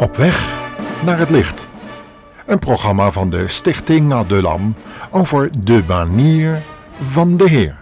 Op weg naar het licht. Een programma van de Stichting Adulam over de manier van de Heer.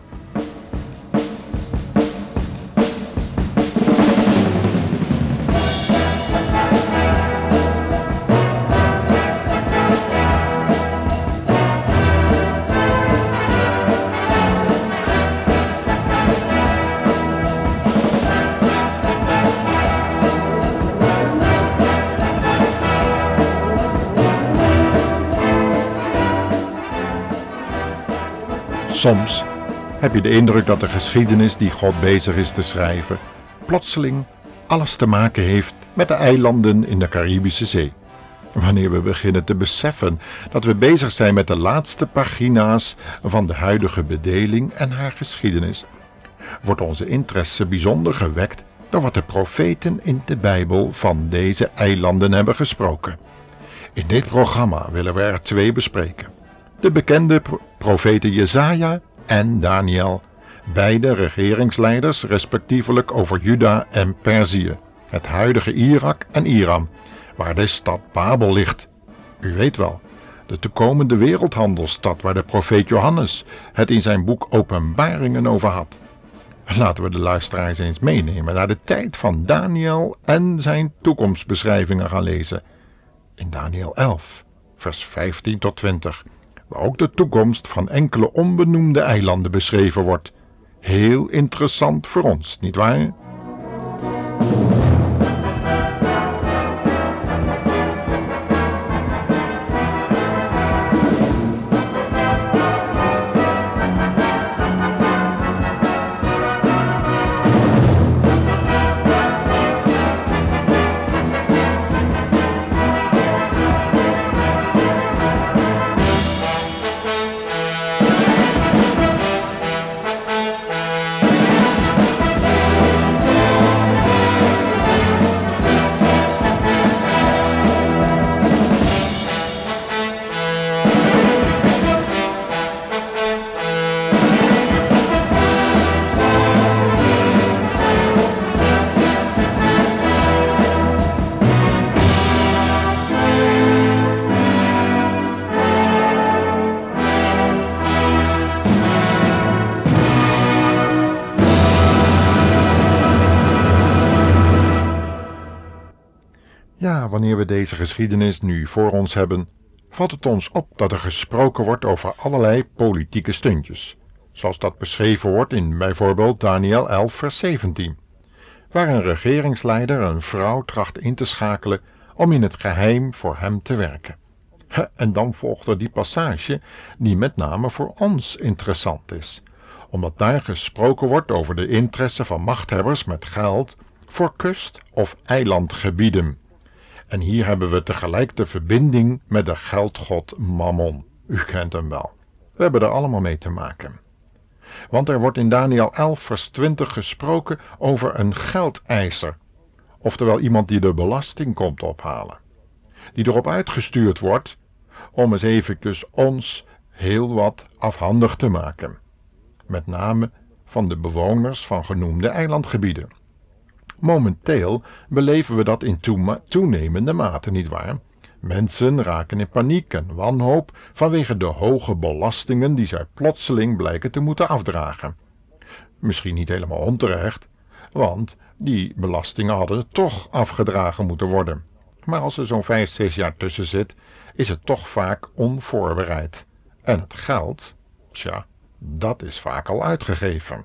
Soms heb je de indruk dat de geschiedenis die God bezig is te schrijven, plotseling alles te maken heeft met de eilanden in de Caribische Zee. Wanneer we beginnen te beseffen dat we bezig zijn met de laatste pagina's van de huidige bedeling en haar geschiedenis, wordt onze interesse bijzonder gewekt door wat de profeten in de Bijbel van deze eilanden hebben gesproken. In dit programma willen we er twee bespreken. De bekende profeten Jezaja en Daniel, beide regeringsleiders respectievelijk over Juda en Perzië, het huidige Irak en Iran, waar de stad Babel ligt. U weet wel, de toekomende wereldhandelsstad waar de profeet Johannes het in zijn boek Openbaringen over had. Laten we de luisteraars eens meenemen naar de tijd van Daniel en zijn toekomstbeschrijvingen gaan lezen. In Daniel 11, vers 15 tot 20 waar ook de toekomst van enkele onbenoemde eilanden beschreven wordt. Heel interessant voor ons, nietwaar? Wanneer we deze geschiedenis nu voor ons hebben, valt het ons op dat er gesproken wordt over allerlei politieke stuntjes, zoals dat beschreven wordt in bijvoorbeeld Daniel 11, vers 17, waar een regeringsleider een vrouw tracht in te schakelen om in het geheim voor hem te werken. En dan volgt er die passage die met name voor ons interessant is, omdat daar gesproken wordt over de interesse van machthebbers met geld voor kust- of eilandgebieden en hier hebben we tegelijk de verbinding met de geldgod Mammon. U kent hem wel. We hebben er allemaal mee te maken. Want er wordt in Daniel 11, vers 20 gesproken over een geldeiser, oftewel iemand die de belasting komt ophalen, die erop uitgestuurd wordt om eens eventjes ons heel wat afhandig te maken, met name van de bewoners van genoemde eilandgebieden. Momenteel beleven we dat in toenemende mate, nietwaar? Mensen raken in paniek en wanhoop vanwege de hoge belastingen die zij plotseling blijken te moeten afdragen. Misschien niet helemaal onterecht, want die belastingen hadden toch afgedragen moeten worden. Maar als er zo'n vijf, zes jaar tussen zit, is het toch vaak onvoorbereid. En het geld, tja, dat is vaak al uitgegeven.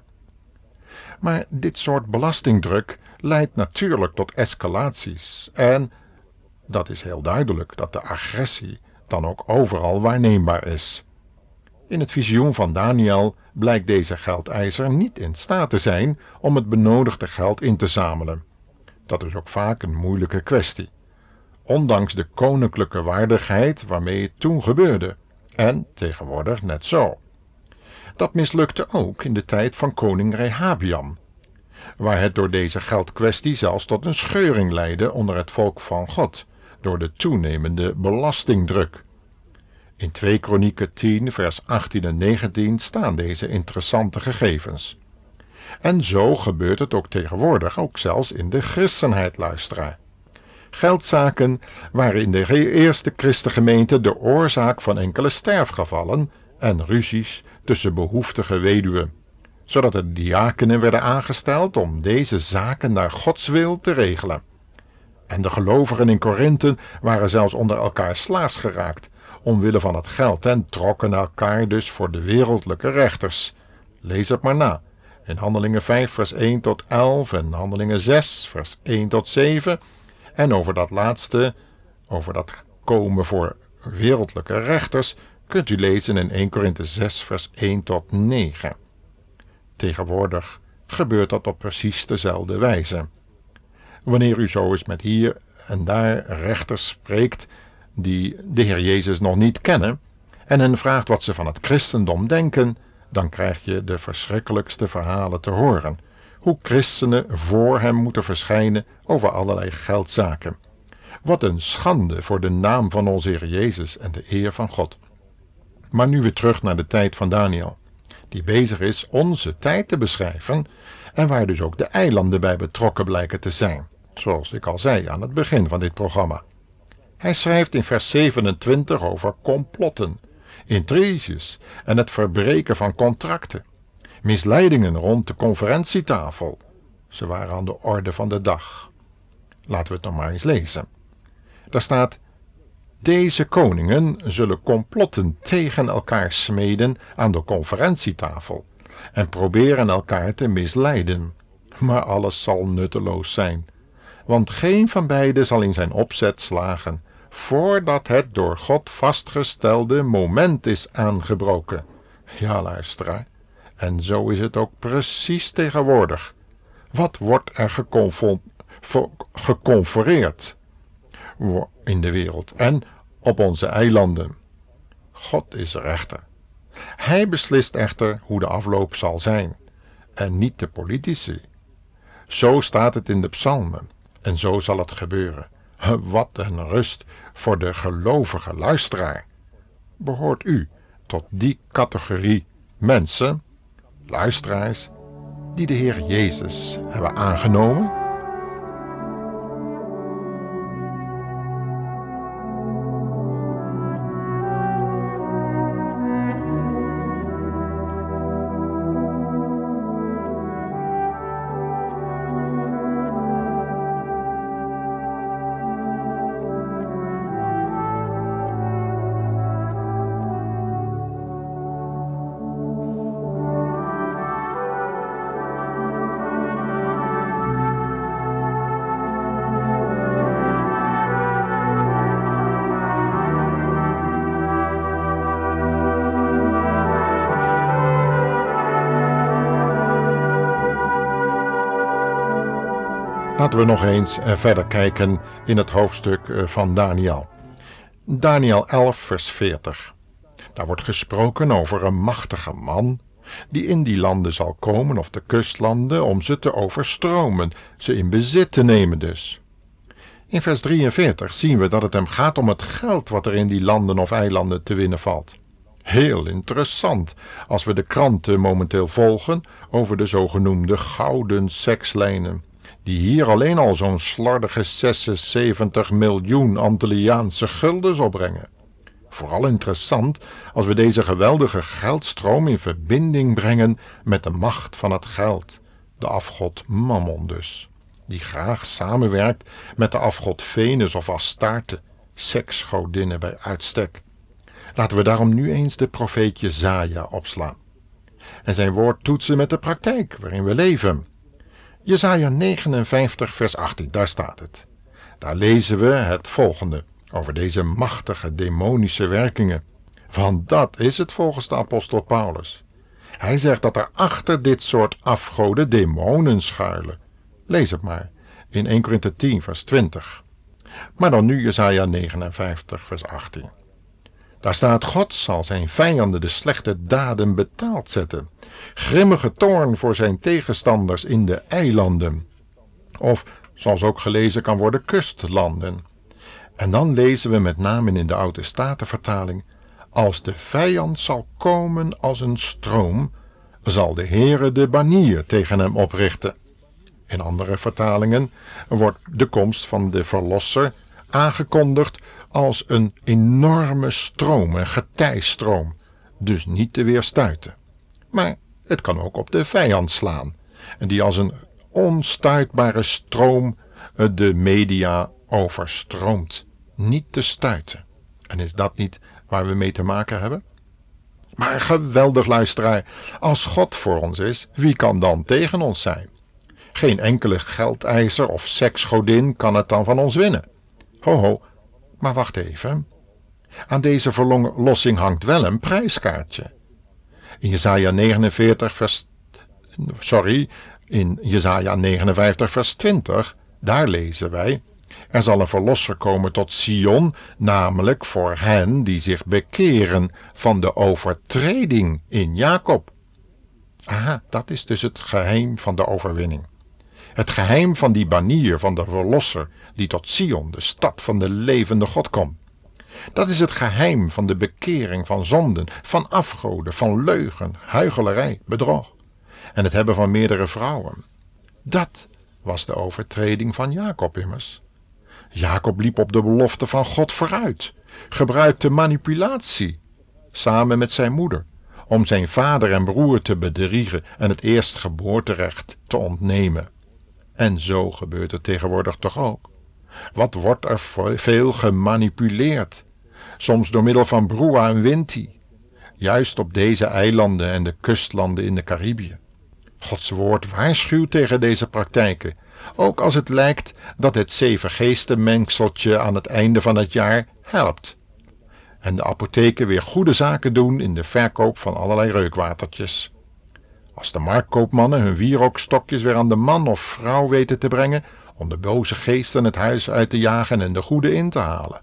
Maar dit soort belastingdruk leidt natuurlijk tot escalaties en dat is heel duidelijk dat de agressie dan ook overal waarneembaar is. In het visioen van Daniel blijkt deze geldeiser niet in staat te zijn om het benodigde geld in te zamelen. Dat is ook vaak een moeilijke kwestie, ondanks de koninklijke waardigheid waarmee het toen gebeurde, en tegenwoordig net zo. Dat mislukte ook in de tijd van koning Rehabiam, waar het door deze geldkwestie zelfs tot een scheuring leidde onder het volk van God, door de toenemende belastingdruk. In 2 Kronieken 10, vers 18 en 19 staan deze interessante gegevens. En zo gebeurt het ook tegenwoordig, ook zelfs in de christenheid, luisteraar. Geldzaken waren in de eerste christengemeente de oorzaak van enkele sterfgevallen en ruzies tussen behoeftige weduwen, zodat de diakenen werden aangesteld om deze zaken naar Gods wil te regelen. En de gelovigen in Korinthe waren zelfs onder elkaar slaas geraakt, omwille van het geld, en trokken elkaar dus voor de wereldlijke rechters. Lees het maar na. In Handelingen 5, vers 1 tot 11 en Handelingen 6, vers 1 tot 7. En over dat laatste, over dat komen voor wereldlijke rechters, kunt u lezen in 1 Korinthe 6, vers 1 tot 9. Tegenwoordig gebeurt dat op precies dezelfde wijze. Wanneer u zo eens met hier en daar rechters spreekt die de Heer Jezus nog niet kennen en hen vraagt wat ze van het christendom denken, dan krijg je de verschrikkelijkste verhalen te horen. Hoe christenen voor hem moeten verschijnen over allerlei geldzaken. Wat een schande voor de naam van onze Heer Jezus en de eer van God. Maar nu weer terug naar de tijd van Daniel, die bezig is onze tijd te beschrijven en waar dus ook de eilanden bij betrokken blijken te zijn, zoals ik al zei aan het begin van dit programma. Hij schrijft in vers 27 over complotten, intriges en het verbreken van contracten, misleidingen rond de conferentietafel. Ze waren aan de orde van de dag. Laten we het nog maar eens lezen. Daar staat: Deze koningen zullen complotten tegen elkaar smeden aan de conferentietafel en proberen elkaar te misleiden. Maar alles zal nutteloos zijn, want geen van beiden zal in zijn opzet slagen voordat het door God vastgestelde moment is aangebroken. Ja, luisteraar, en zo is het ook precies tegenwoordig. Wat wordt er geconfereerd in de wereld en op onze eilanden? God is rechter. Hij beslist echter hoe de afloop zal zijn, en niet de politici. Zo staat het in de psalmen, en zo zal het gebeuren. Wat een rust voor de gelovige luisteraar. Behoort u tot die categorie mensen, luisteraars, die de Heer Jezus hebben aangenomen? Laten we nog eens eh, verder kijken in het hoofdstuk eh, van Daniel. Daniel 11, vers 40. Daar wordt gesproken over een machtige man die in die landen zal komen, of de kustlanden, om ze te overstromen, ze in bezit te nemen dus. In vers 43 zien we dat het hem gaat om het geld wat er in die landen of eilanden te winnen valt. Heel interessant als we de kranten momenteel volgen over de zogenoemde gouden sekslijnen die hier alleen al zo'n slordige 76 miljoen Antilliaanse guldens opbrengen. Vooral interessant als we deze geweldige geldstroom in verbinding brengen met de macht van het geld, de afgod Mammon dus, die graag samenwerkt met de afgod Venus of Astarte, seksgodinnen bij uitstek. Laten we daarom nu eens de profeet Jezaja opslaan en zijn woord toetsen met de praktijk waarin we leven Jesaja 59, vers 18, daar staat het. Daar lezen we het volgende over deze machtige demonische werkingen. Want dat is het volgens de apostel Paulus. Hij zegt dat er achter dit soort afgoden demonen schuilen. Lees het maar in 1 Korinthe 10, vers 20. Maar dan nu Jesaja 59, vers 18. Daar staat: God zal zijn vijanden de slechte daden betaald zetten. Grimmige toorn voor zijn tegenstanders in de eilanden. Of, zoals ook gelezen kan worden, kustlanden. En dan lezen we met name in de Oude Statenvertaling: Als de vijand zal komen als een stroom, zal de Heere de banier tegen hem oprichten. In andere vertalingen wordt de komst van de Verlosser aangekondigd als een enorme stroom, een getijstroom, dus niet te weerstuiten. Maar het kan ook op de vijand slaan, en die als een onstuitbare stroom de media overstroomt, niet te stuiten. En is dat niet waar we mee te maken hebben? Maar geweldig luisteraar, als God voor ons is, wie kan dan tegen ons zijn? Geen enkele geldeiser of seksgodin kan het dan van ons winnen. Ho ho, maar wacht even. Aan deze verlossing hangt wel een prijskaartje. In Jesaja 49 vers... Sorry, in Jesaja 59 vers 20, daar lezen wij... Er zal een verlosser komen tot Sion, namelijk voor hen die zich bekeren van de overtreding in Jacob. Aha, dat is dus het geheim van de overwinning. Het geheim van die banier van de verlosser die tot Sion, de stad van de levende God, komt. Dat is het geheim van de bekering van zonden, van afgoden, van leugen, huichelarij, bedrog en het hebben van meerdere vrouwen. Dat was de overtreding van Jacob immers. Jacob liep op de belofte van God vooruit, gebruikte manipulatie, samen met zijn moeder, om zijn vader en broer te bedriegen en het eerstgeboorterecht te ontnemen. En zo gebeurt het tegenwoordig toch ook. Wat wordt er veel gemanipuleerd, soms door middel van broa en winti, juist op deze eilanden en de kustlanden in de Caribië. Gods woord waarschuwt tegen deze praktijken ook als het lijkt dat het zevengeestenmengseltje aan het einde van het jaar helpt. En de apotheken weer goede zaken doen in de verkoop van allerlei reukwatertjes. Als de marktkoopmannen hun wierookstokjes weer aan de man of vrouw weten te brengen om de boze geesten het huis uit te jagen en de goede in te halen.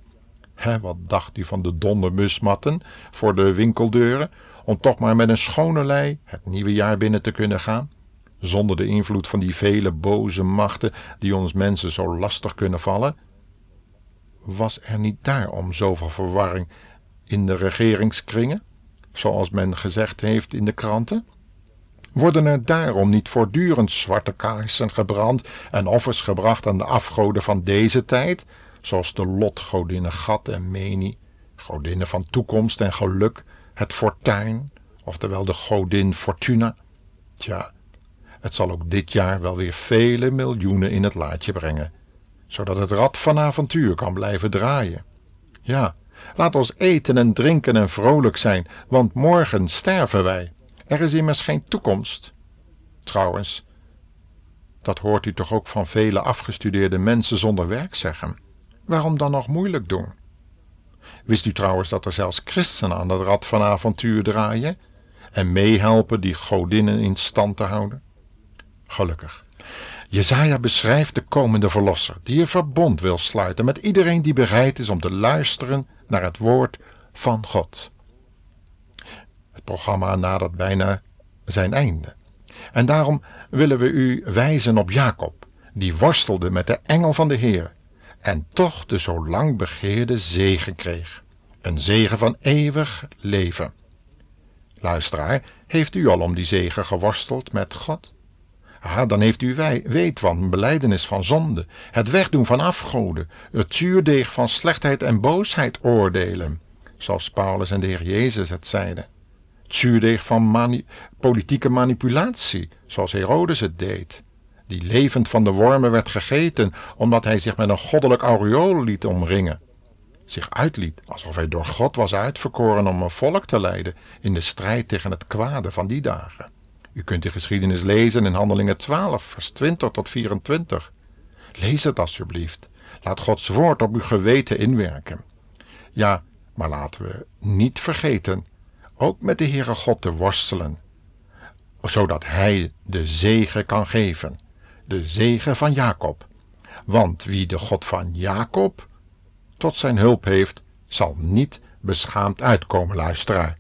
Hè, wat dacht u van de dondermusmatten voor de winkeldeuren, om toch maar met een schone lei het nieuwe jaar binnen te kunnen gaan? zonder de invloed van die vele boze machten die ons mensen zo lastig kunnen vallen? Was er niet daarom zoveel verwarring in de regeringskringen, zoals men gezegd heeft in de kranten? Worden er daarom niet voortdurend zwarte kaarsen gebrand en offers gebracht aan de afgoden van deze tijd, zoals de lotgodinnen Gat en Meni, godinnen van toekomst en geluk, het fortuin, oftewel de godin Fortuna? Tja, het zal ook dit jaar wel weer vele miljoenen in het laadje brengen, zodat het rad van avontuur kan blijven draaien. Ja, laat ons eten en drinken en vrolijk zijn, want morgen sterven wij. Er is immers geen toekomst. Trouwens, dat hoort u toch ook van vele afgestudeerde mensen zonder werk zeggen. Waarom dan nog moeilijk doen? Wist u trouwens dat er zelfs christenen aan dat rad van avontuur draaien en meehelpen die godinnen in stand te houden? gelukkig. Jezaja beschrijft de komende verlosser, die een verbond wil sluiten met iedereen die bereid is om te luisteren naar het woord van God. Het programma nadert bijna zijn einde. En daarom willen we u wijzen op Jacob, die worstelde met de engel van de Heer en toch de zo lang begeerde zegen kreeg. Een zegen van eeuwig leven. Luisteraar, heeft u al om die zegen geworsteld met God? Ah, dan heeft u wij, weet van beleidenis van zonde, het wegdoen van afgoden, het zuurdeeg van slechtheid en boosheid oordelen, zoals Paulus en de Heer Jezus het zeiden. Zuurdeeg van politieke manipulatie, zoals Herodes het deed, die levend van de wormen werd gegeten, omdat hij zich met een goddelijk aureool liet omringen. Zich uitliet alsof hij door God was uitverkoren om een volk te leiden in de strijd tegen het kwade van die dagen. U kunt de geschiedenis lezen in Handelingen 12, vers 20 tot 24. Lees het alsjeblieft. Laat Gods woord op uw geweten inwerken. Ja, maar laten we niet vergeten ook met de Heere God te worstelen, zodat Hij de zegen kan geven, de zegen van Jacob. Want wie de God van Jacob tot zijn hulp heeft, zal niet beschaamd uitkomen, luisteraar.